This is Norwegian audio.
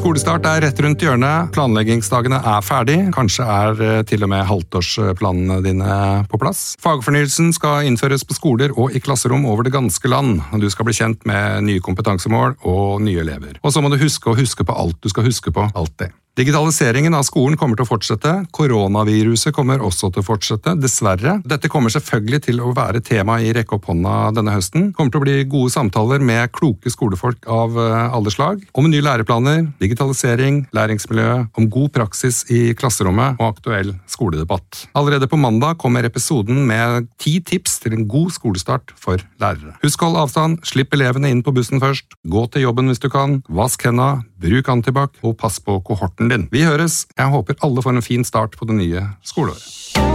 Skolestart er rett rundt hjørnet, planleggingsdagene er ferdig, kanskje er eh, til og med halvtårsplanene dine på plass. Fagfornyelsen skal innføres på skoler og i klasserom over det ganske land. Du skal bli kjent med nye kompetansemål og nye elever. Og så må du huske å huske på alt du skal huske på, alltid. Digitaliseringen av skolen kommer til å fortsette. Koronaviruset kommer også til å fortsette, dessverre. Dette kommer selvfølgelig til å være tema i Rekke opp hånda denne høsten. Det kommer til å bli gode samtaler med kloke skolefolk av eh, alle slag. Om nye læreplaner, digitalisering, læringsmiljø, om god praksis i klasserommet og aktuell skoledebatt. Allerede på mandag kommer episoden med ti tips til en god skolestart for lærere. Husk å holde avstand, slipp elevene inn på bussen først, gå til jobben hvis du kan, vask henda, bruk antibac og pass på kohorten din. Vi høres. Jeg håper alle får en fin start på det nye skoleåret.